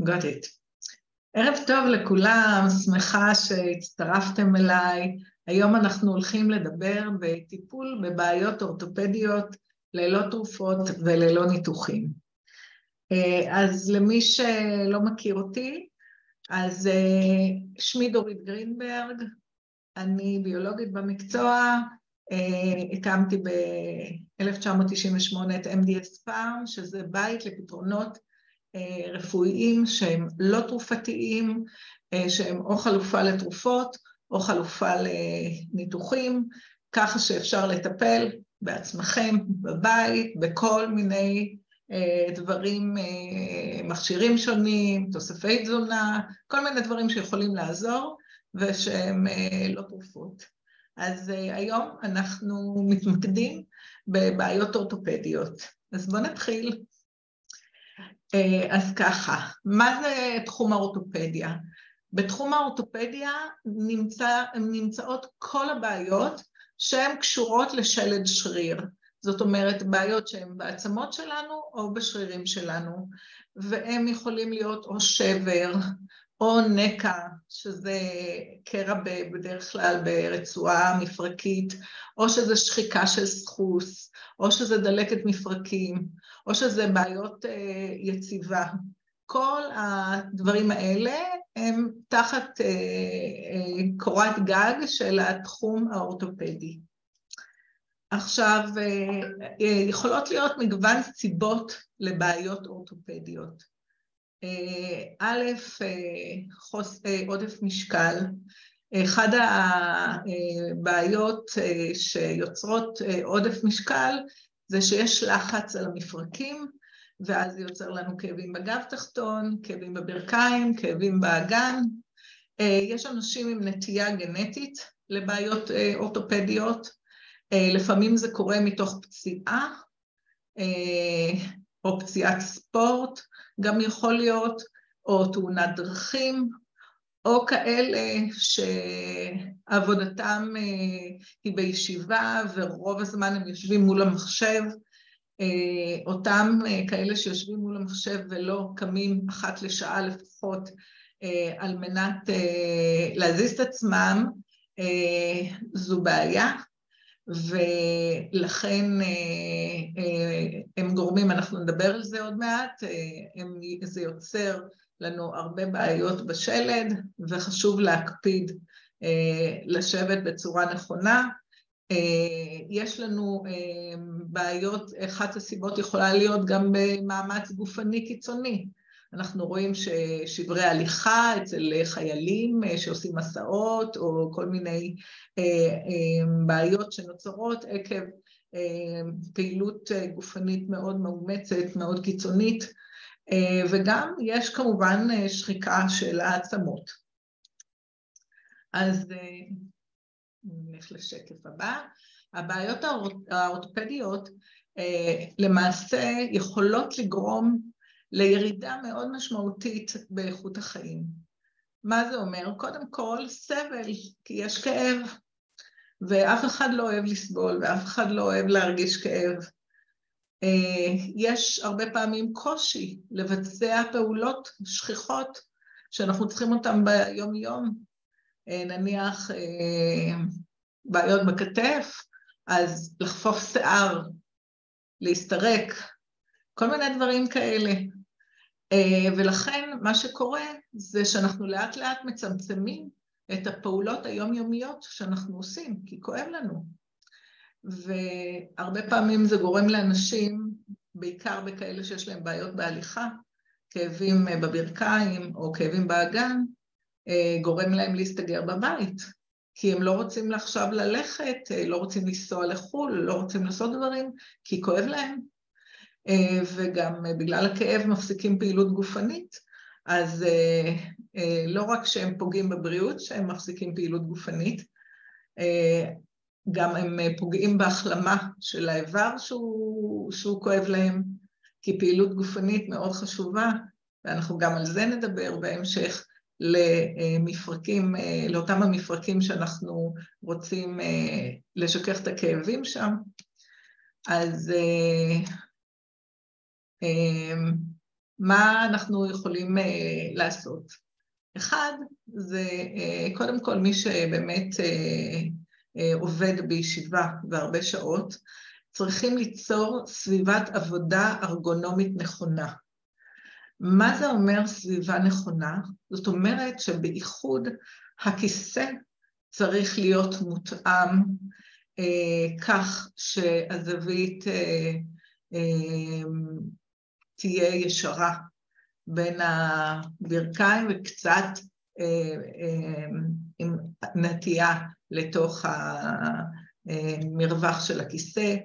got it. ערב טוב לכולם, שמחה שהצטרפתם אליי. היום אנחנו הולכים לדבר בטיפול בבעיות אורתופדיות ללא תרופות וללא ניתוחים. אז למי שלא מכיר אותי, אז שמי דורית גרינברג, אני ביולוגית במקצוע, הקמתי ב-1998 את MDS פארם, שזה בית לפתרונות רפואיים שהם לא תרופתיים, שהם או חלופה לתרופות או חלופה לניתוחים, ככה שאפשר לטפל בעצמכם, בבית, בכל מיני דברים, מכשירים שונים, תוספי תזונה, כל מיני דברים שיכולים לעזור ושהם לא תרופות. אז היום אנחנו מתמקדים בבעיות אורתופדיות. אז בואו נתחיל. אז ככה, מה זה תחום האורתופדיה? בתחום האורתופדיה נמצא, נמצאות כל הבעיות שהן קשורות לשלד שריר. זאת אומרת, בעיות שהן בעצמות שלנו או בשרירים שלנו, והם יכולים להיות או שבר, או נקע, שזה קרע בדרך כלל ברצועה מפרקית, או שזה שחיקה של סחוס, או שזה דלקת מפרקים, או שזה בעיות יציבה. כל הדברים האלה הם תחת קורת גג של התחום האורתופדי. עכשיו, יכולות להיות מגוון סיבות לבעיות אורתופדיות. א', עודף משקל, אחד הבעיות שיוצרות עודף משקל זה שיש לחץ על המפרקים ואז זה יוצר לנו כאבים בגב תחתון, כאבים בברכיים, כאבים באגן. יש אנשים עם נטייה גנטית לבעיות אורתופדיות, לפעמים זה קורה מתוך פציעה או פציעת ספורט, גם יכול להיות, או תאונת דרכים, או כאלה שעבודתם היא בישיבה ורוב הזמן הם יושבים מול המחשב, אותם כאלה שיושבים מול המחשב ולא קמים אחת לשעה לפחות על מנת להזיז את עצמם, זו בעיה. ולכן הם גורמים, אנחנו נדבר על זה עוד מעט, זה יוצר לנו הרבה בעיות בשלד וחשוב להקפיד לשבת בצורה נכונה. יש לנו בעיות, אחת הסיבות יכולה להיות גם במאמץ גופני קיצוני. אנחנו רואים ששברי הליכה אצל חיילים שעושים מסעות או כל מיני בעיות שנוצרות עקב פעילות גופנית מאוד מאומצת, מאוד קיצונית, וגם יש כמובן שחיקה של העצמות. אז נלך לשקף הבא. הבעיות האורתופדיות למעשה יכולות לגרום לירידה מאוד משמעותית באיכות החיים. מה זה אומר? קודם כל סבל, כי יש כאב, ואף אחד לא אוהב לסבול ואף אחד לא אוהב להרגיש כאב. יש הרבה פעמים קושי לבצע פעולות שכיחות שאנחנו צריכים אותן ביום יום, נניח בעיות בכתף, אז לחפוף שיער, להסתרק, כל מיני דברים כאלה. ולכן מה שקורה זה שאנחנו לאט לאט מצמצמים את הפעולות היומיומיות שאנחנו עושים, כי כואב לנו. והרבה פעמים זה גורם לאנשים, בעיקר בכאלה שיש להם בעיות בהליכה, כאבים בברכיים או כאבים באגן, גורם להם להסתגר בבית, כי הם לא רוצים עכשיו ללכת, לא רוצים לנסוע לחו"ל, לא רוצים לעשות דברים, כי כואב להם. וגם בגלל הכאב מפסיקים פעילות גופנית, אז לא רק שהם פוגעים בבריאות, שהם מפסיקים פעילות גופנית, גם הם פוגעים בהחלמה של האיבר שהוא, שהוא כואב להם, כי פעילות גופנית מאוד חשובה, ואנחנו גם על זה נדבר בהמשך, למפרקים, לאותם המפרקים שאנחנו רוצים לשכך את הכאבים שם. אז מה אנחנו יכולים לעשות? אחד, זה קודם כל מי שבאמת עובד בישיבה והרבה שעות, צריכים ליצור סביבת עבודה ארגונומית נכונה. מה זה אומר סביבה נכונה? זאת אומרת שבייחוד הכיסא צריך להיות מותאם אה, כך שהזווית אה, אה, תהיה ישרה בין הברכיים וקצת אה, אה, עם נטייה לתוך המרווח של הכיסא,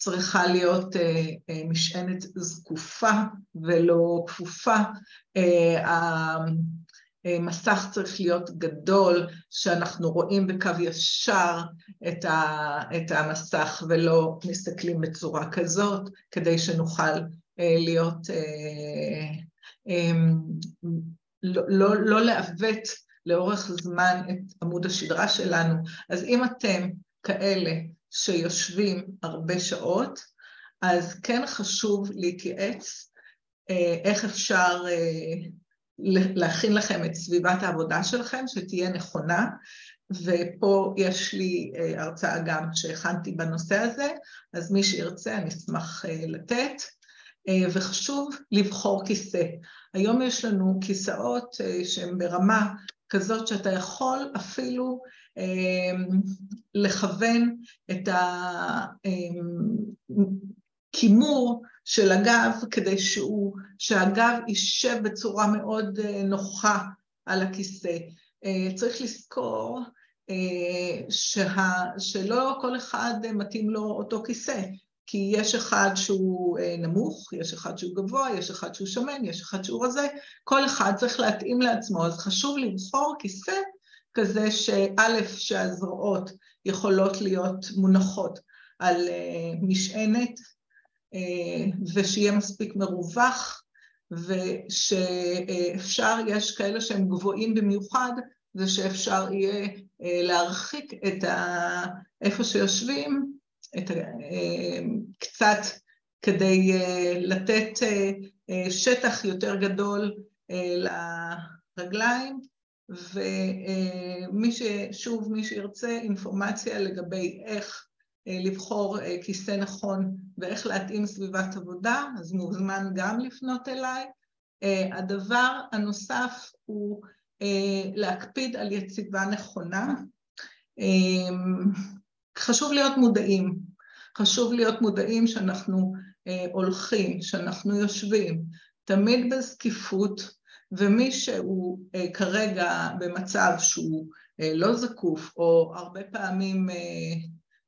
צריכה להיות אה, אה, משענת זקופה ולא כפופה. אה, המסך צריך להיות גדול, שאנחנו רואים בקו ישר את המסך ולא מסתכלים בצורה כזאת, כדי שנוכל להיות, לא, לא, לא לעוות לאורך זמן את עמוד השדרה שלנו. אז אם אתם כאלה שיושבים הרבה שעות, אז כן חשוב להתייעץ אה, איך אפשר אה, להכין לכם את סביבת העבודה שלכם, שתהיה נכונה, ופה יש לי אה, הרצאה גם שהכנתי בנושא הזה, אז מי שירצה אני אשמח לתת. וחשוב לבחור כיסא. היום יש לנו כיסאות שהן ברמה כזאת שאתה יכול אפילו אמ, לכוון את הכימור של הגב כדי שהוא, שהגב יישב בצורה מאוד אה, נוחה על הכיסא. אה, צריך לזכור אה, שה, שלא כל אחד מתאים לו אותו כיסא, כי יש אחד שהוא נמוך, יש אחד שהוא גבוה, יש אחד שהוא שמן, יש אחד שהוא רזה, כל אחד צריך להתאים לעצמו, אז חשוב לבחור כיסא כזה שא', שהזרועות יכולות להיות מונחות על אה, משענת אה, ושיהיה מספיק מרווח ושאפשר, יש כאלה שהם גבוהים במיוחד, זה שאפשר יהיה אה, להרחיק את ה... איפה שיושבים, את ה... קצת כדי לתת שטח יותר גדול לרגליים ומי ש... שוב, מי שירצה אינפורמציה לגבי איך אה, לבחור אה, כיסא נכון ואיך להתאים סביבת עבודה, אז מוזמן גם לפנות אליי. אה, הדבר הנוסף הוא להקפיד על יציבה נכונה. חשוב להיות מודעים, חשוב להיות מודעים שאנחנו הולכים, שאנחנו יושבים, תמיד בזקיפות, ומי שהוא אה, כרגע במצב שהוא אה, לא זקוף, או הרבה פעמים אה,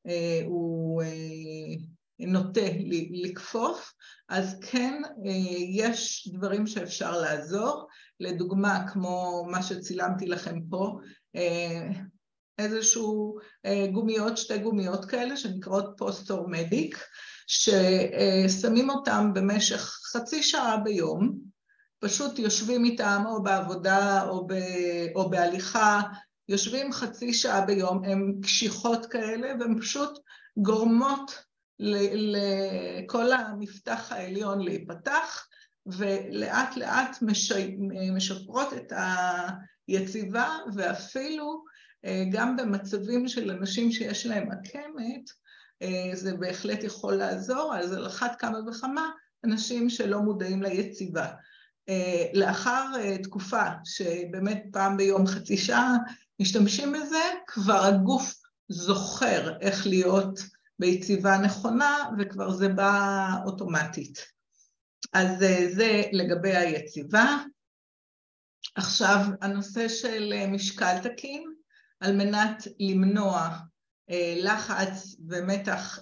אה, הוא אה, נוטה לכפוף, אז כן אה, יש דברים שאפשר לעזור, לדוגמה כמו מה שצילמתי לכם פה, אה, איזשהו אה, גומיות, שתי גומיות כאלה שנקראות פוסט-אורמדיק, ששמים אותם במשך חצי שעה ביום, פשוט יושבים איתם או בעבודה או, ב, או בהליכה, יושבים חצי שעה ביום, הן קשיחות כאלה והן פשוט גורמות לכל המפתח העליון להיפתח ולאט לאט משפרות את היציבה ואפילו גם במצבים של אנשים שיש להם עקמת אה, זה בהחלט יכול לעזור, אז על אחת כמה וכמה אנשים שלא מודעים ליציבה. אה, לאחר אה, תקופה שבאמת פעם ביום חצי שעה משתמשים בזה, כבר הגוף זוכר איך להיות ביציבה נכונה וכבר זה בא אוטומטית. אז אה, זה לגבי היציבה. עכשיו, הנושא של משקל תקין, על מנת למנוע לחץ ומתח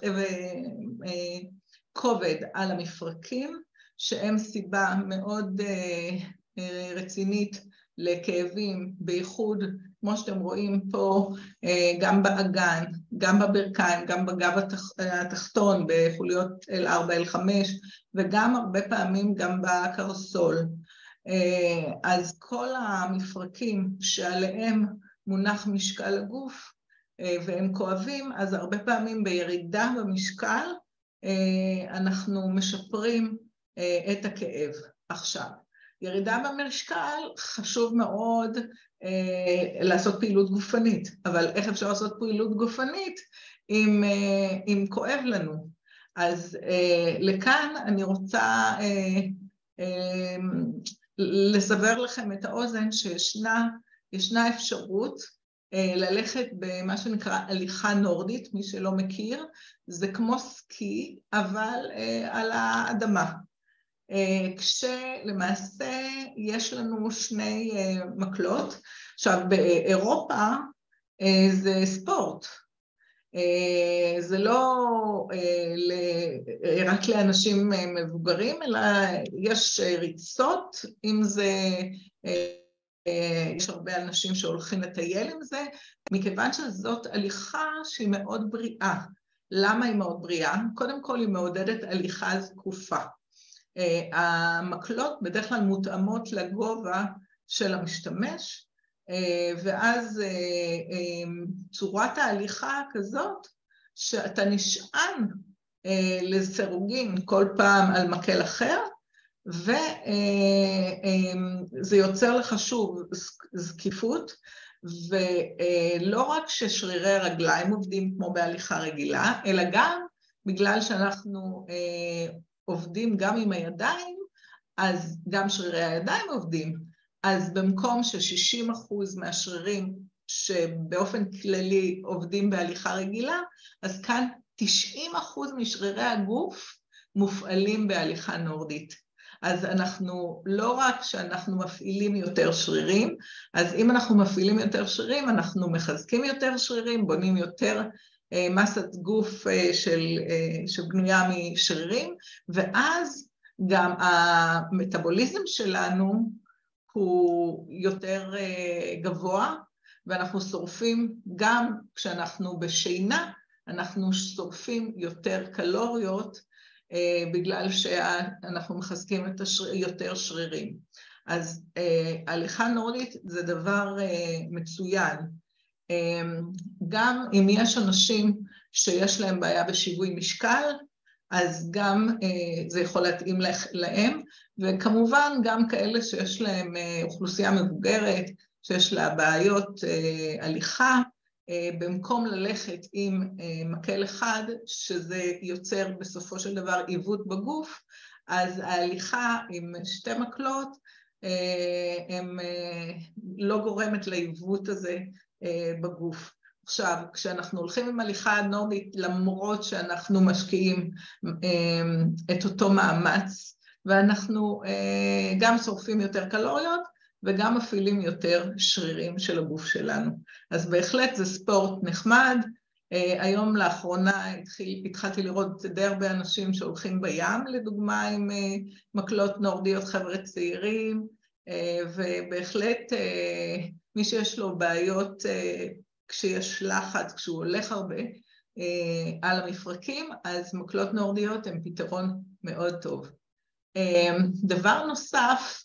וכובד על המפרקים, שהם סיבה מאוד אה, אה, רצינית לכאבים, בייחוד, כמו שאתם רואים פה, אה, גם באגן, גם בברכיים, גם בגב התח, התחתון, בחוליות L4, L5, וגם הרבה פעמים גם בקרסול. אז כל המפרקים שעליהם מונח משקל הגוף והם כואבים, אז הרבה פעמים בירידה במשקל אנחנו משפרים אה, את הכאב. עכשיו, ירידה במשקל, חשוב מאוד אה, לעשות פעילות גופנית, אבל איך אפשר לעשות פעילות גופנית אם, אה, אם כואב לנו? אז אה, לכאן אני רוצה אה, אה, לסבר לכם את האוזן שישנה אפשרות אה, ללכת במה שנקרא הליכה נורדית, מי שלא מכיר, זה כמו סקי, אבל אה, על האדמה. אה, כשלמעשה יש לנו שני מקלות. עכשיו, באירופה זה ספורט. זה לא רק לאנשים מבוגרים, אלא יש ריצות, אם זה יש הרבה אנשים שהולכים לטייל עם זה, מכיוון שזאת הליכה שהיא מאוד בריאה. למה היא מאוד בריאה? קודם כל היא מעודדת הליכה זקופה. אה, המקלות בדרך כלל מותאמות לגובה של המשתמש, אה, ואז אה, צורת ההליכה כזאת שאתה נשען לסירוגין כל פעם על מקל אחר, וזה יוצר לך שוב זקיפות, ולא רק ששרירי הרגליים עובדים כמו בהליכה רגילה, אלא גם בגלל שאנחנו אה, עובדים גם עם הידיים, אז גם שרירי הידיים עובדים. אז במקום ש-60% מהשרירים שבאופן כללי עובדים בהליכה רגילה, אז כאן 90% משרירי הגוף מופעלים בהליכה נורדית. אז אנחנו, לא רק שאנחנו מפעילים יותר שרירים, אז אם אנחנו מפעילים יותר שרירים, אנחנו מחזקים יותר שרירים, בונים יותר אה, מסת גוף אה, של, אה, שבנויה משרירים, ואז גם המטאבוליזם שלנו הוא יותר אה, גבוה, ואנחנו שורפים גם כשאנחנו בשינה, אנחנו שורפים יותר קלוריות בגלל שאנחנו מחזקים את השר... יותר שרירים. אז אה, הליכה נורדית זה דבר אה, מצוין. גם אם יש אנשים שיש להם בעיה בשיווי משקל, אז גם זה יכול להתאים להם, וכמובן גם כאלה שיש להם אוכלוסייה מבוגרת, שיש לה בעיות הליכה, אה, במקום ללכת עם אה, מקל אחד, שזה יוצר בסופו של דבר עיוות בגוף, אז ההליכה עם שתי מקלות אה, הם לא גורמת לעיוות הזה בגוף. עכשיו, כשאנחנו הולכים עם הליכה נורמית, למרות שאנחנו משקיעים את אותו מאמץ, ואנחנו גם שורפים יותר קלוריות, וגם מפעילים יותר שרירים של הגוף שלנו. אז בהחלט זה ספורט נחמד. Uh, היום לאחרונה התחיל, התחלתי לראות די הרבה אנשים שהולכים בים, לדוגמה, עם uh, מקלות נורדיות, חבר'ה צעירים, uh, ובהחלט מי שיש לו בעיות כשיש לחץ, כשהוא הולך הרבה על המפרקים, אז מקלות נורדיות הן פתרון מאוד טוב. דבר נוסף,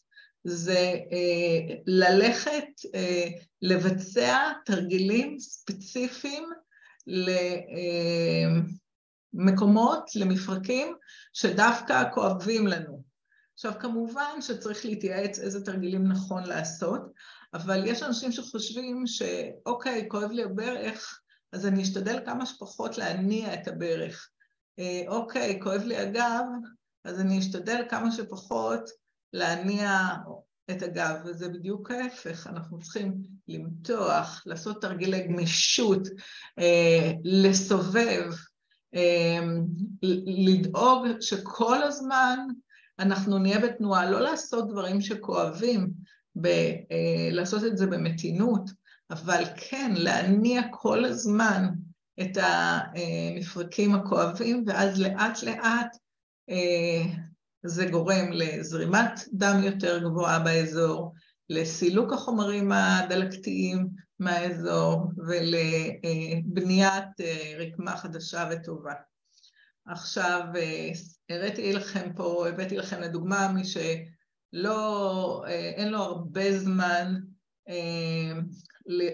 זה אה, ללכת אה, לבצע תרגילים ספציפיים למקומות, אה, למפרקים, שדווקא כואבים לנו. עכשיו, כמובן שצריך להתייעץ איזה תרגילים נכון לעשות, אבל יש אנשים שחושבים שאוקיי, כואב לי הברך, אז אני אשתדל כמה שפחות להניע את הברך. אה, אוקיי, כואב לי הגב, אז אני אשתדל כמה שפחות להניע את הגב, וזה בדיוק ההפך, אנחנו צריכים למתוח, לעשות תרגילי גמישות, אה, לסובב, אה, לדאוג שכל הזמן אנחנו נהיה בתנועה, לא לעשות דברים שכואבים, ב, אה, לעשות את זה במתינות, אבל כן להניע כל הזמן את המפרקים הכואבים, ואז לאט לאט זה גורם לזרימת דם יותר גבוהה באזור, לסילוק החומרים הדלקתיים מהאזור ולבניית אה, רקמה חדשה וטובה. עכשיו, אה, הראיתי לכם פה, הבאתי לכם לדוגמה מי שלא, אה, אין לו הרבה זמן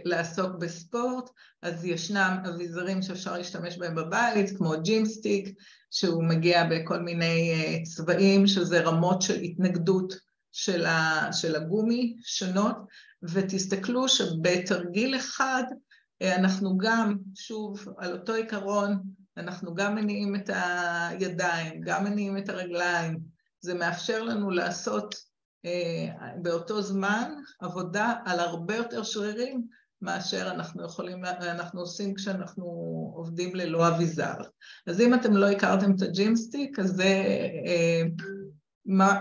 לעסוק בספורט, אז ישנם אביזרים שאפשר להשתמש בהם בבית, כמו ג'ימסטיק, שהוא מגיע בכל מיני צבעים, שזה רמות של התנגדות של הגומי שונות, ותסתכלו שבתרגיל אחד אנחנו גם, שוב, על אותו עיקרון, אנחנו גם מניעים את הידיים, גם מניעים את הרגליים, זה מאפשר לנו לעשות אה, באותו זמן עבודה על הרבה יותר שרירים מאשר אנחנו יכולים, אנחנו עושים כשאנחנו עובדים ללא אביזר. אז אם אתם לא הכרתם את ה Gymstick, אז זה אה,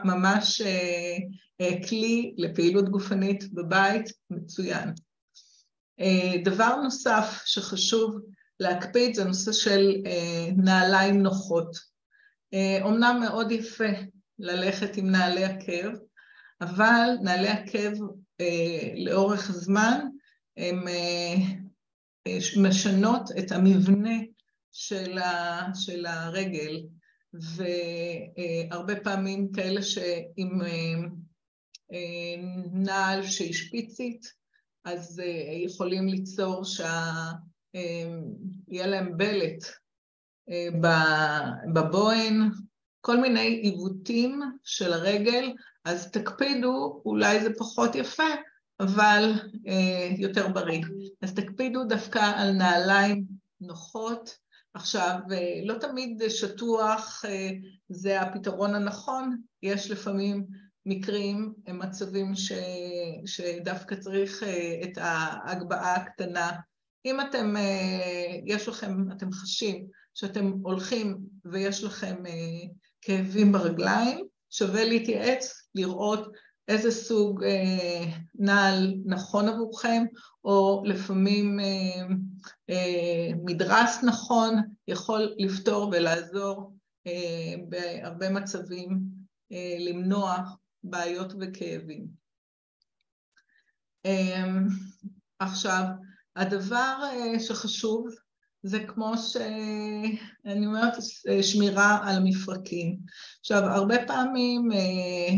ממש אה, כלי לפעילות גופנית בבית מצוין. דבר נוסף שחשוב להקפיד זה נושא של נעליים נוחות. אומנם מאוד יפה ללכת עם נעלי עקב, אבל נעלי עקב אה, לאורך זמן הן אה, אה, משנות את המבנה של, ה, של הרגל, והרבה פעמים כאלה שעם אה, אה, נעל שהיא שפיצית, אז אה, יכולים ליצור שיהיה אה, להם בלט אה, בבוהן, כל מיני עיוותים של הרגל, אז תקפידו, אולי זה פחות יפה, אבל אה, יותר בריא. אז תקפידו דווקא על נעליים נוחות. עכשיו, אה, לא תמיד שטוח אה, זה הפתרון הנכון, יש לפעמים מקרים, מצבים ש, שדווקא צריך אה, את ההגבהה הקטנה. אם אתם, אה, יש לכם, אתם חשים שאתם הולכים ויש לכם אה, כאבים ברגליים, שווה להתייעץ, לראות איזה סוג אה, נעל נכון עבורכם, או לפעמים אה, אה, מדרס נכון יכול לפתור ולעזור אה, בהרבה מצבים אה, למנוע בעיות וכאבים. אה, עכשיו, הדבר אה, שחשוב זה כמו שאני אומרת, שמירה על מפרקים. עכשיו, הרבה פעמים אה,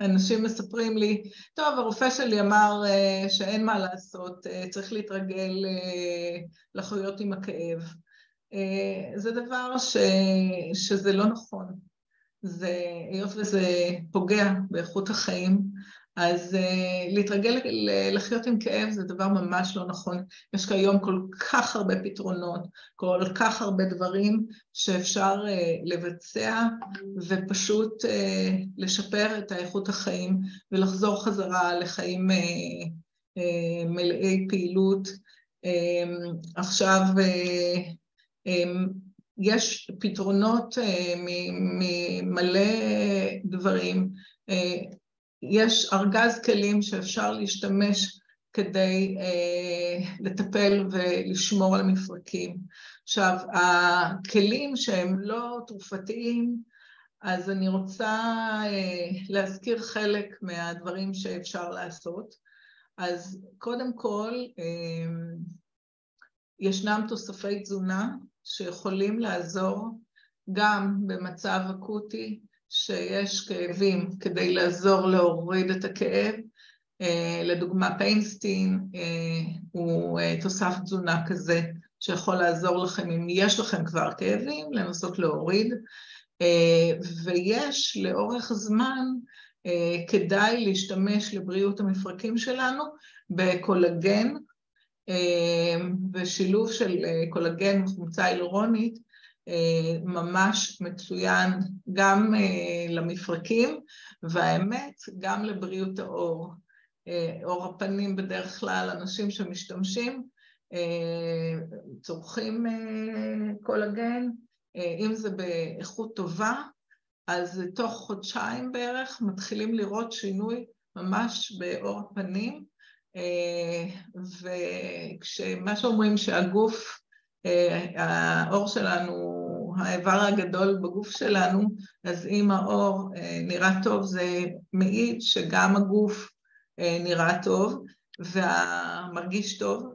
אנשים מספרים לי, טוב, הרופא שלי אמר אה, שאין מה לעשות, אה, צריך להתרגל לחיות עם הכאב. זה דבר ש... שזה לא נכון. זה, היות וזה פוגע באיכות החיים, אז uh, להתרגל לחיות עם כאב זה דבר ממש לא נכון. יש כיום כל כך הרבה פתרונות, כל כך הרבה דברים שאפשר uh, לבצע ופשוט uh, לשפר את האיכות החיים ולחזור חזרה לחיים uh, uh, מלאי פעילות. Uh, עכשיו, uh, um, יש פתרונות uh, ממלא דברים. יש ארגז כלים שאפשר להשתמש כדי אה, לטפל ולשמור על המפרקים. עכשיו, הכלים שהם לא תרופתיים, אז אני רוצה אה, להזכיר חלק מהדברים שאפשר לעשות. אז קודם כל, אה, ישנם תוספי תזונה שיכולים לעזור גם במצב אקוטי שיש כאבים כדי לעזור להוריד את הכאב. אה, לדוגמה פיינסטין אה, הוא אה, תוסף תזונה כזה שיכול לעזור לכם אם יש לכם כבר כאבים, לנסות להוריד. ויש לאורך זמן, כדאי להשתמש לבריאות המפרקים שלנו בקולגן, ושילוב של קולגן וחומצה הילרונית ממש מצוין גם אה, למפרקים, והאמת, גם לבריאות העור. אה, עור הפנים בדרך כלל, אנשים שמשתמשים, צורכים קולגן, אם זה באיכות טובה, אז תוך חודשיים בערך מתחילים לראות שינוי ממש בעור הפנים, וכשמה שאומרים שהגוף, העור שלנו האיבר הגדול בגוף שלנו, אז אם העור אה, נראה טוב זה מעיד שגם הגוף אה, נראה טוב ומרגיש טוב,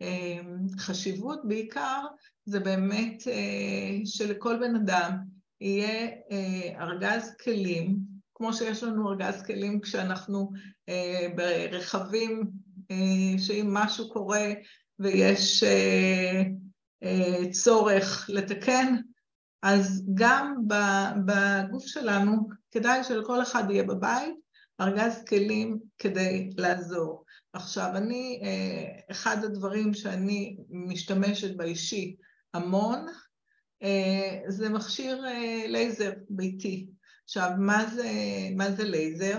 והחשיבות בעיקר זה באמת אה, שלכל בן אדם יהיה ארגז כלים, כמו שיש לנו ארגז כלים כשאנחנו אה, ברכבים, אה, שאם משהו קורה ויש אה, אה, צורך לתקן, אז גם בגוף שלנו כדאי שלכל אחד יהיה בבית ארגז כלים כדי לעזור. עכשיו, אני, אה, אחד הדברים שאני משתמשת באישי המון, אה, זה מכשיר אה, לייזר ביתי. עכשיו, מה זה, מה זה לייזר?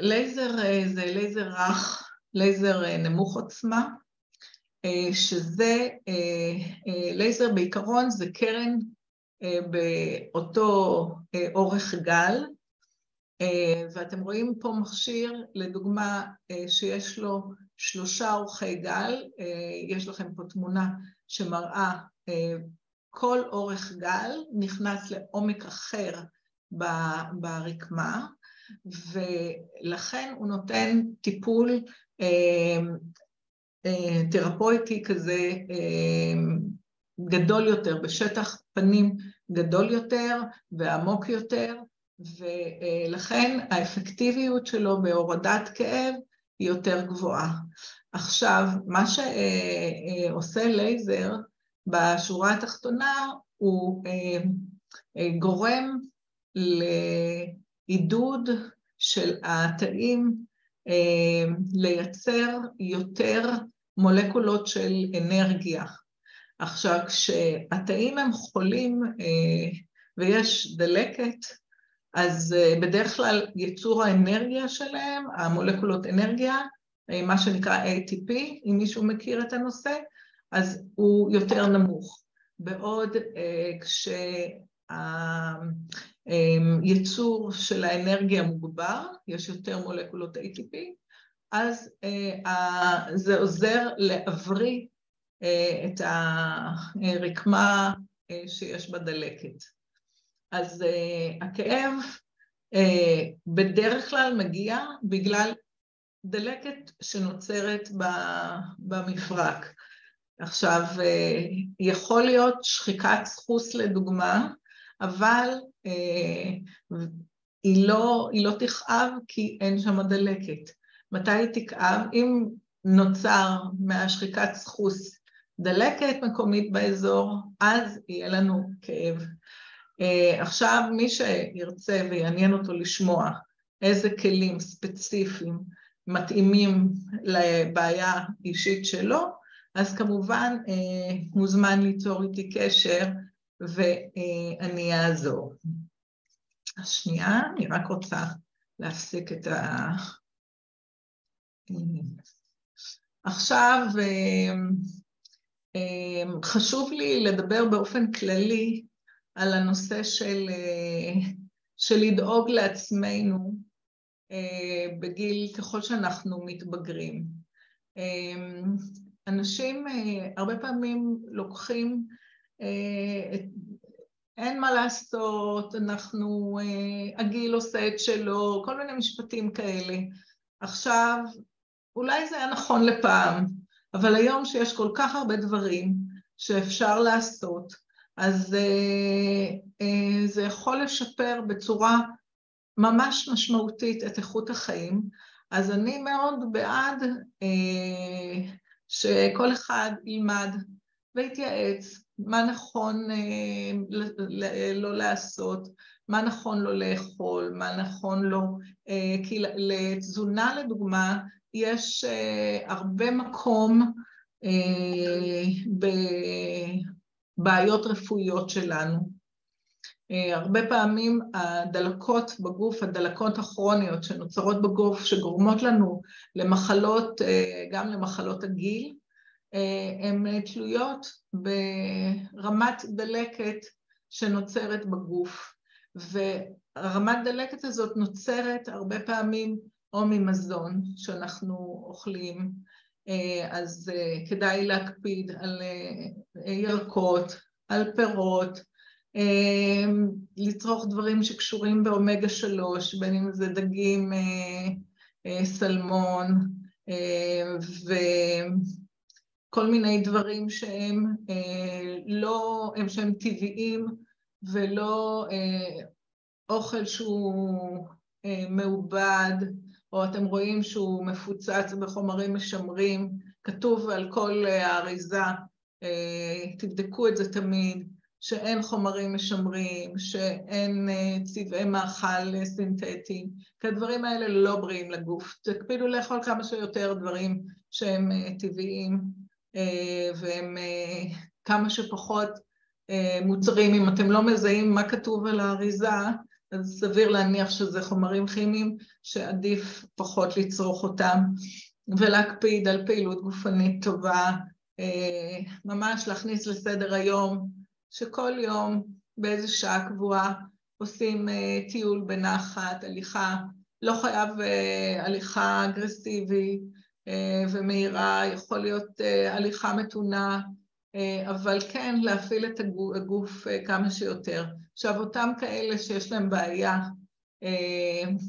לייזר זה לייזר רך, לייזר נמוך עוצמה, שזה, לייזר בעיקרון זה קרן באותו אורך גל, ואתם רואים פה מכשיר, לדוגמה, שיש לו שלושה אורכי גל, יש לכם פה תמונה שמראה כל אורך גל נכנס לעומק אחר ברקמה, ולכן הוא נותן טיפול תרפויטי כזה גדול יותר, בשטח פנים גדול יותר ועמוק יותר, ולכן האפקטיביות שלו בהורדת כאב היא יותר גבוהה. עכשיו, מה שעושה לייזר בשורה התחתונה הוא גורם לעידוד של התאים לייצר יותר מולקולות של אנרגיה. עכשיו, כשהתאים הם חולים ויש דלקת, אז בדרך כלל ייצור האנרגיה שלהם, המולקולות אנרגיה, מה שנקרא ATP, אם מישהו מכיר את הנושא, אז הוא יותר נמוך. בעוד כשהייצור של האנרגיה מוגבר, יש יותר מולקולות ATP, אז זה עוזר להבריא את הרקמה שיש בדלקת. אז הכאב בדרך כלל מגיע בגלל דלקת שנוצרת במפרק. עכשיו, יכול להיות שחיקת סחוס לדוגמה, אבל היא לא, היא לא תכאב כי אין שם דלקת. מתי היא תכאב? אם נוצר מהשחיקת סחוס דלקת מקומית באזור, אז יהיה לנו כאב. עכשיו, מי שירצה ויעניין אותו לשמוע איזה כלים ספציפיים מתאימים לבעיה אישית שלו, אז כמובן מוזמן ליצור איתי קשר ואני אעזור. השנייה, אני רק רוצה להפסיק את ה... עכשיו, חשוב לי לדבר באופן כללי על הנושא של, של לדאוג לעצמנו בגיל ככל שאנחנו מתבגרים. אנשים הרבה פעמים לוקחים, אין מה לעשות, אנחנו, הגיל עושה את שלו, כל מיני משפטים כאלה. עכשיו, אולי זה היה נכון לפעם, אבל היום שיש כל כך הרבה דברים שאפשר לעשות, אז זה יכול לשפר בצורה ממש משמעותית את איכות החיים. אז אני מאוד בעד שכל אחד ילמד ויתייעץ מה נכון לא לעשות, מה נכון לא לאכול, מה נכון לא... כי לתזונה לדוגמה יש הרבה מקום בבעיות רפואיות שלנו. הרבה פעמים הדלקות בגוף, הדלקות הכרוניות שנוצרות בגוף, שגורמות לנו למחלות, גם למחלות הגיל, הן תלויות ברמת דלקת שנוצרת בגוף. והרמת דלקת הזאת נוצרת הרבה פעמים או ממזון שאנחנו אוכלים, אז כדאי להקפיד על ירקות, על פירות, לצרוך דברים שקשורים באומגה שלוש, בין אם זה דגים, סלמון וכל מיני דברים שהם לא, שהם טבעיים ולא אוכל שהוא מעובד, או אתם רואים שהוא מפוצץ בחומרים משמרים, כתוב על כל האריזה, תבדקו את זה תמיד, שאין חומרים משמרים, שאין צבעי מאכל סינתטיים, כי הדברים האלה לא בריאים לגוף. תקפידו לאכול כמה שיותר דברים שהם טבעיים והם כמה שפחות מוצרים. אם אתם לא מזהים מה כתוב על האריזה, אז סביר להניח שזה חומרים כימיים שעדיף פחות לצרוך אותם ולהקפיד על פעילות גופנית טובה, ממש להכניס לסדר היום שכל יום באיזה שעה קבועה עושים טיול בנחת, הליכה, לא חייב הליכה אגרסיבית ומהירה, יכול להיות הליכה מתונה, אבל כן להפעיל את הגוף כמה שיותר. עכשיו אותם כאלה שיש להם בעיה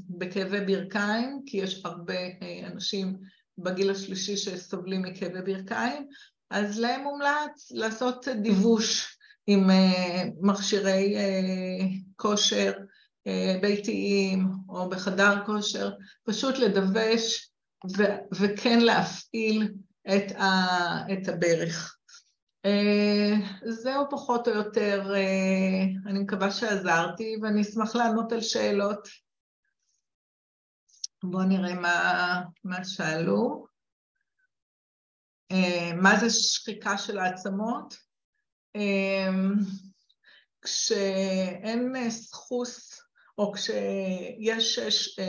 בכאבי ברכיים, כי יש הרבה אנשים בגיל השלישי שסובלים מכאבי ברכיים, אז להם מומלץ לעשות דיווש עם מכשירי כושר ביתיים או בחדר כושר, פשוט לדווש וכן להפעיל את הברך. זהו פחות או יותר, אני מקווה שעזרתי ואני אשמח לענות על שאלות. בואו נראה מה שאלו. מה זה שחיקה של העצמות? כשאין סחוס או כשיש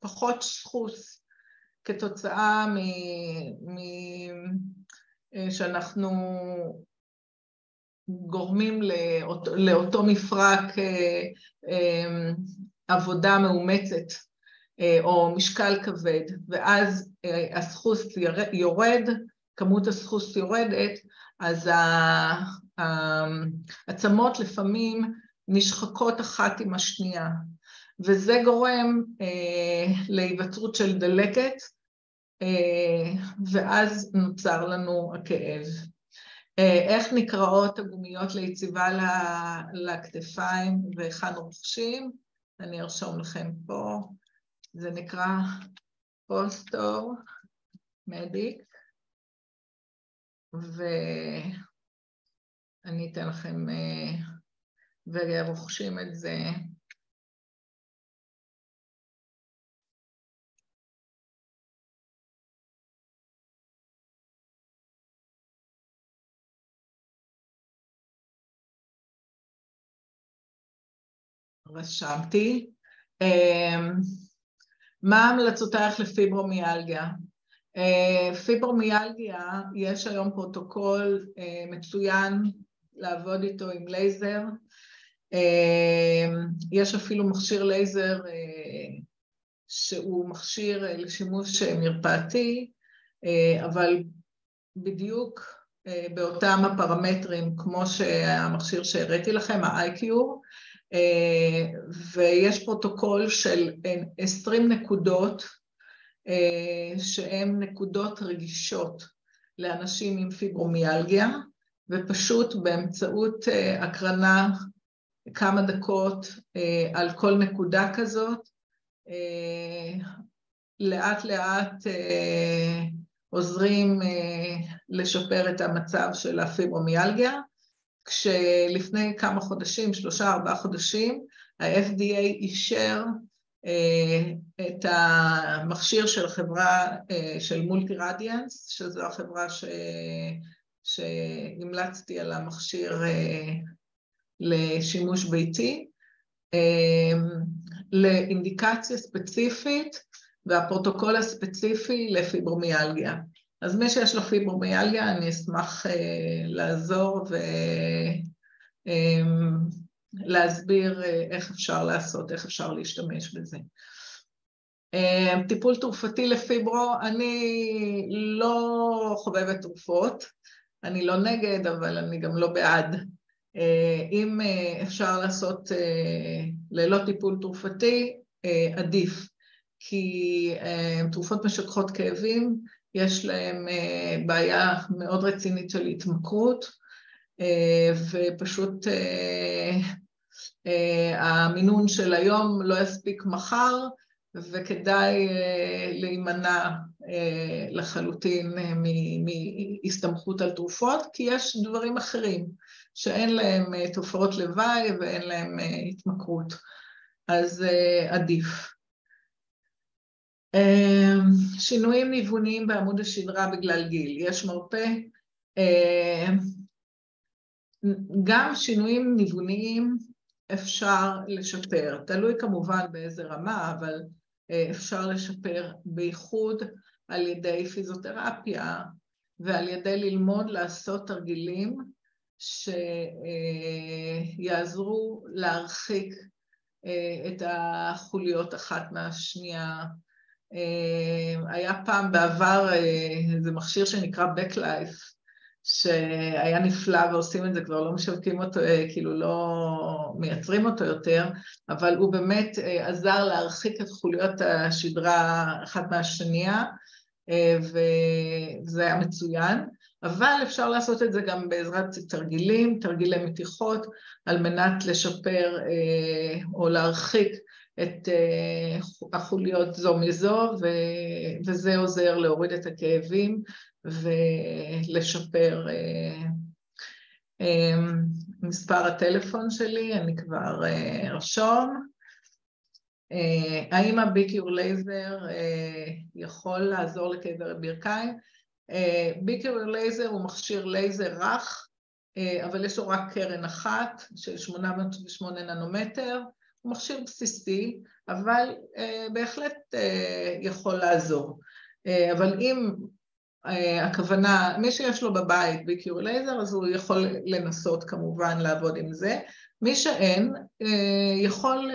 פחות סחוס כתוצאה שאנחנו גורמים לאותו מפרק עבודה מאומצת או משקל כבד ואז הסחוס יורד, כמות הסחוס יורדת, אז העצמות לפעמים נשחקות אחת עם השנייה. וזה גורם להיווצרות של דלקת ואז נוצר לנו הכאב. איך נקראות הגומיות ליציבה לכתפיים והיכן רוכשים? אני ארשום לכם פה, זה נקרא פוסטור מדיק ואני אתן לכם, ורוכשים את זה רשמתי. מה המלצותייך לפיברומיאלגיה? פיברומיאלגיה, יש היום פרוטוקול מצוין לעבוד איתו עם לייזר, יש אפילו מכשיר לייזר שהוא מכשיר לשימוש מרפאתי, אבל בדיוק באותם הפרמטרים כמו שהמכשיר שהראיתי לכם, ה-IQ, ויש פרוטוקול של 20 נקודות שהן נקודות רגישות לאנשים עם פיברומיאלגיה, ופשוט באמצעות הקרנה כמה דקות על כל נקודה כזאת, לאט לאט עוזרים לשפר את המצב של הפיברומיאלגיה, כשלפני כמה חודשים, שלושה ארבעה חודשים, ה-FDA אישר את המכשיר של חברה של מולטי רדיאנס, שזו החברה שהמלצתי על המכשיר לשימוש ביתי, לאינדיקציה ספציפית והפרוטוקול הספציפי לפיברומיאלגיה. אז מי שיש לו פיברומיאלגיה, אני אשמח לעזור ולהסביר איך אפשר לעשות, איך אפשר להשתמש בזה. טיפול תרופתי לפיברו, אני לא חובבת תרופות, אני לא נגד, אבל אני גם לא בעד. אם אפשר לעשות ללא טיפול תרופתי, עדיף, כי תרופות משככות כאבים, יש להם בעיה מאוד רצינית של התמכרות, ופשוט המינון של היום לא יספיק מחר, וכדאי להימנע לחלוטין מהסתמכות על תרופות, כי יש דברים אחרים שאין להם תופעות לוואי ואין להם התמכרות, אז עדיף. שינויים ניווניים בעמוד השדרה בגלל גיל, יש מרפא, גם שינויים ניווניים אפשר לשפר, תלוי כמובן באיזה רמה, אבל אפשר לשפר בייחוד על ידי פיזיותרפיה ועל ידי ללמוד לעשות תרגילים שיעזרו להרחיק את החוליות אחת מהשנייה. היה פעם בעבר איזה מכשיר שנקרא Backlife, שהיה נפלא ועושים את זה, כבר לא משווקים אותו, כאילו לא מייצרים אותו יותר, אבל הוא באמת עזר להרחיק את חוליות השדרה אחת מהשנייה, וזה היה מצוין, אבל אפשר לעשות את זה גם בעזרת תרגילים, תרגילי מתיחות, על מנת לשפר או להרחיק את החוליות זו מזו, וזה עוזר להוריד את הכאבים ולשפר. מספר הטלפון שלי, אני כבר ארשום. האם ה B-Cure Laser יכול לעזור לכאבי ברכיים? B-Cure Laser הוא מכשיר לייזר רך, אבל יש לו רק קרן אחת של 808 ננומטר, מכשיר בסיסי, אבל בהחלט יכול לעזור. אבל אם הכוונה, מי שיש לו בבית ביקיור לייזר, אז הוא יכול לנסות כמובן לעבוד עם זה. מי שאין, יכול,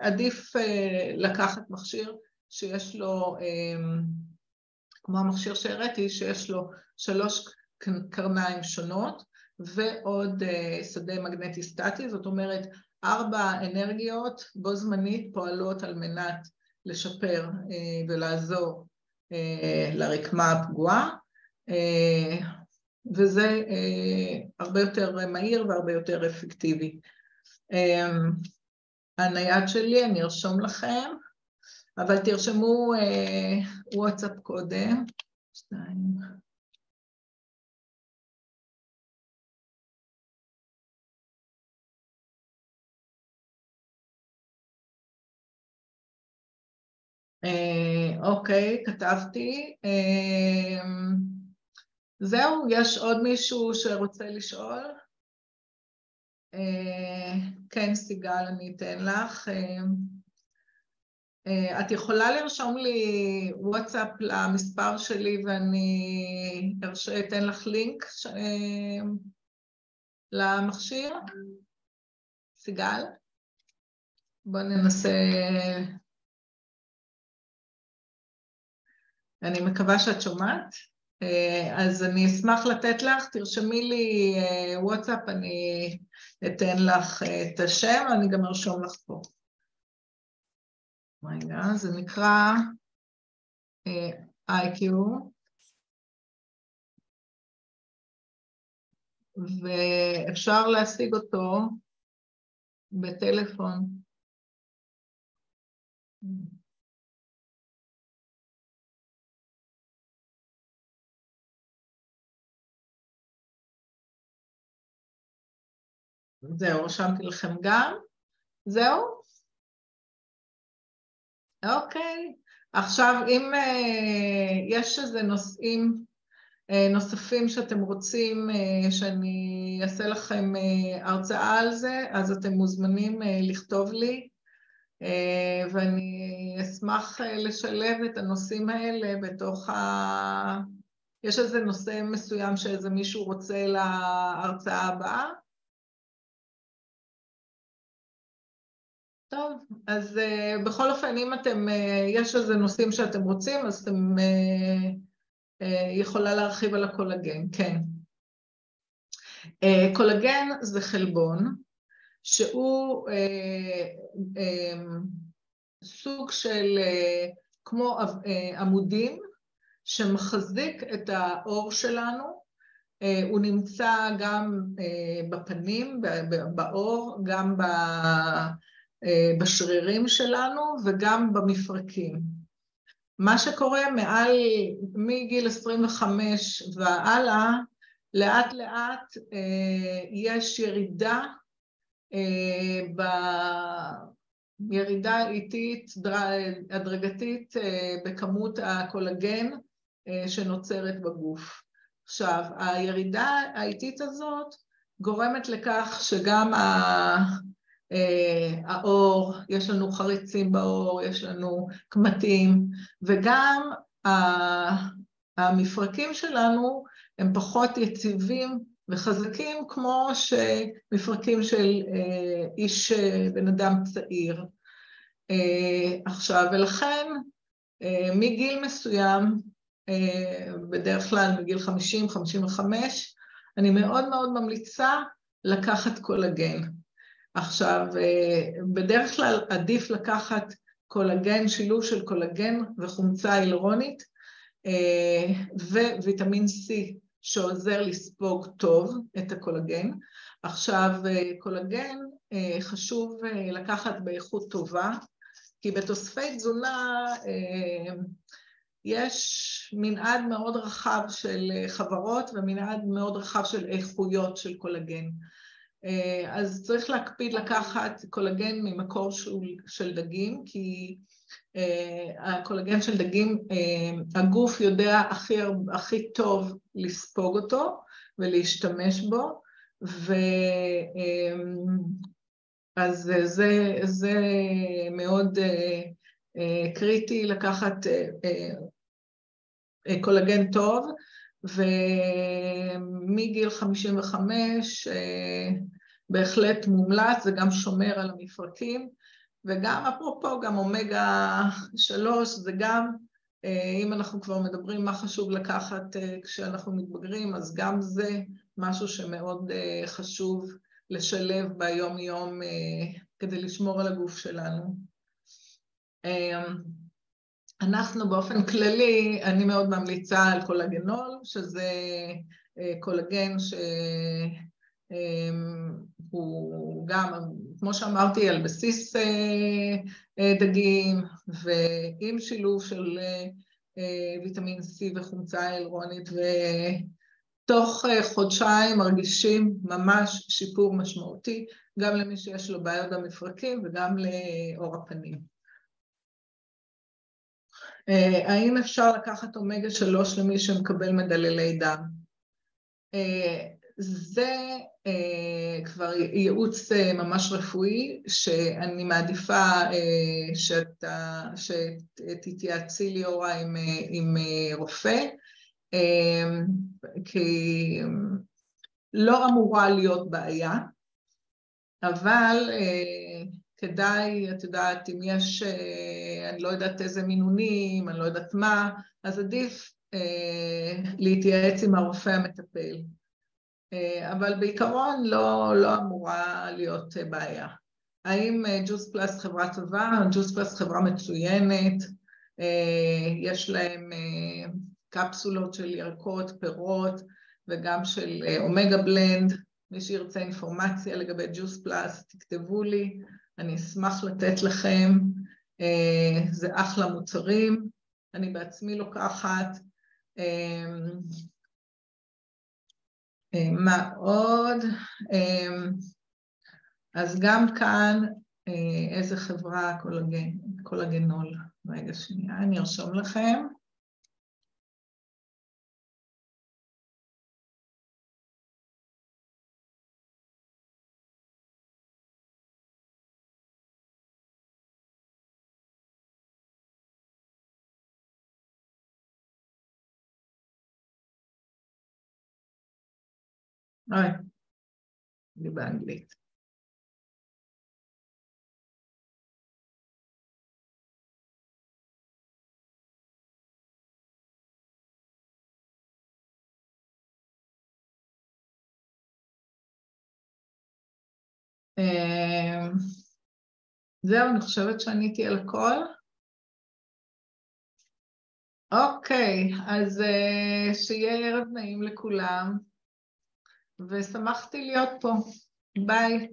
עדיף לקחת מכשיר שיש לו, כמו המכשיר שהראיתי, שיש לו שלוש קרניים שונות ועוד שדה מגנטי סטטי, זאת אומרת, ארבע אנרגיות בו זמנית פועלות על מנת לשפר ולעזור לרקמה הפגועה, וזה הרבה יותר מהיר והרבה יותר אפקטיבי. הנייד שלי, אני ארשום לכם, אבל תרשמו וואטסאפ קודם. שתיים. אוקיי, כתבתי. זהו, יש עוד מישהו שרוצה לשאול? כן, סיגל, אני אתן לך. את יכולה לרשום לי וואטסאפ למספר שלי ואני אתן לך לינק למכשיר? סיגל? בואו ננסה... אני מקווה שאת שומעת, אז אני אשמח לתת לך, תרשמי לי וואטסאפ, אני אתן לך את השם, אני גם ארשום לך פה. רגע, זה נקרא IQ, ואפשר להשיג אותו בטלפון. זהו, רשמתי לכם גם. זהו? אוקיי. עכשיו, אם uh, יש איזה נושאים uh, נוספים שאתם רוצים uh, שאני אעשה לכם uh, הרצאה על זה, אז אתם מוזמנים uh, לכתוב לי, uh, ואני אשמח uh, לשלב את הנושאים האלה בתוך ה... יש איזה נושא מסוים שאיזה מישהו רוצה להרצאה הבאה? טוב, אז uh, בכל אופן, אם אתם, uh, יש איזה נושאים שאתם רוצים, אז אתם uh, uh, יכולה להרחיב על הקולגן, כן. Uh, קולגן זה חלבון שהוא uh, uh, סוג של uh, כמו uh, עמודים שמחזיק את האור שלנו הוא נמצא גם בפנים, בעור, גם בשרירים שלנו וגם במפרקים. מה שקורה מעל, מגיל 25 והלאה, לאט לאט יש ירידה, ירידה איטית, הדרגתית בכמות הקולגן שנוצרת בגוף. עכשיו, הירידה האיטית הזאת גורמת לכך שגם העור, יש לנו חריצים בעור, יש לנו קמטים, וגם המפרקים שלנו הם פחות יציבים וחזקים כמו שמפרקים של איש, בן אדם צעיר. עכשיו, ולכן מגיל מסוים, בדרך כלל מגיל 50-55, אני מאוד מאוד ממליצה לקחת קולגן. עכשיו, בדרך כלל עדיף לקחת קולגן, שילוב של קולגן וחומצה הילרונית וויטמין C שעוזר לספוג טוב את הקולגן. עכשיו, קולגן חשוב לקחת באיכות טובה, כי בתוספי תזונה יש מנעד מאוד רחב של חברות ומנעד מאוד רחב של איכויות של קולגן. אז צריך להקפיד לקחת קולגן ממקור של דגים, כי הקולגן של דגים, הגוף יודע הכי טוב לספוג אותו ולהשתמש בו, אז זה מאוד קריטי לקחת קולגן טוב, ומגיל 55 בהחלט מומלץ, זה גם שומר על המפרקים, וגם אפרופו, גם אומגה 3, זה גם, אם אנחנו כבר מדברים מה חשוב לקחת כשאנחנו מתבגרים, אז גם זה משהו שמאוד חשוב לשלב ביום-יום כדי לשמור על הגוף שלנו. אנחנו באופן כללי, אני מאוד ממליצה על קולגנול, שזה קולגן שהוא גם, כמו שאמרתי, על בסיס דגים ועם שילוב של ויטמין C וחומצה הילרונית, ותוך חודשיים מרגישים ממש שיפור משמעותי, גם למי שיש לו בעיות במפרקים וגם לעור הפנים. האם אפשר לקחת אומגה 3 למי שמקבל מדללי דם? זה כבר ייעוץ ממש רפואי, שאני מעדיפה שתתייעצי ליאורה עם רופא, כי לא אמורה להיות בעיה, אבל כדאי, את יודעת, אם יש, אני לא יודעת איזה מינונים, אני לא יודעת מה, אז עדיף להתייעץ עם הרופא המטפל. אבל בעיקרון לא, לא אמורה להיות בעיה. האם ג'וס פלאס חברה טובה? ג'וס פלאס חברה מצוינת, יש להם קפסולות של ירקות, פירות וגם של אומגה בלנד, מי שירצה אינפורמציה לגבי ג'וס פלאס, תכתבו לי, אני אשמח לתת לכם, זה אחלה מוצרים, אני בעצמי לוקחת. מה עוד? אז גם כאן, איזה חברה קולגן, קולגנול. רגע שנייה, אני ארשום לכם. אוי, אני באנגלית. זהו, אני חושבת שעניתי על הכל. אוקיי, אז שיהיה ערב נעים לכולם. ושמחתי להיות פה. ביי.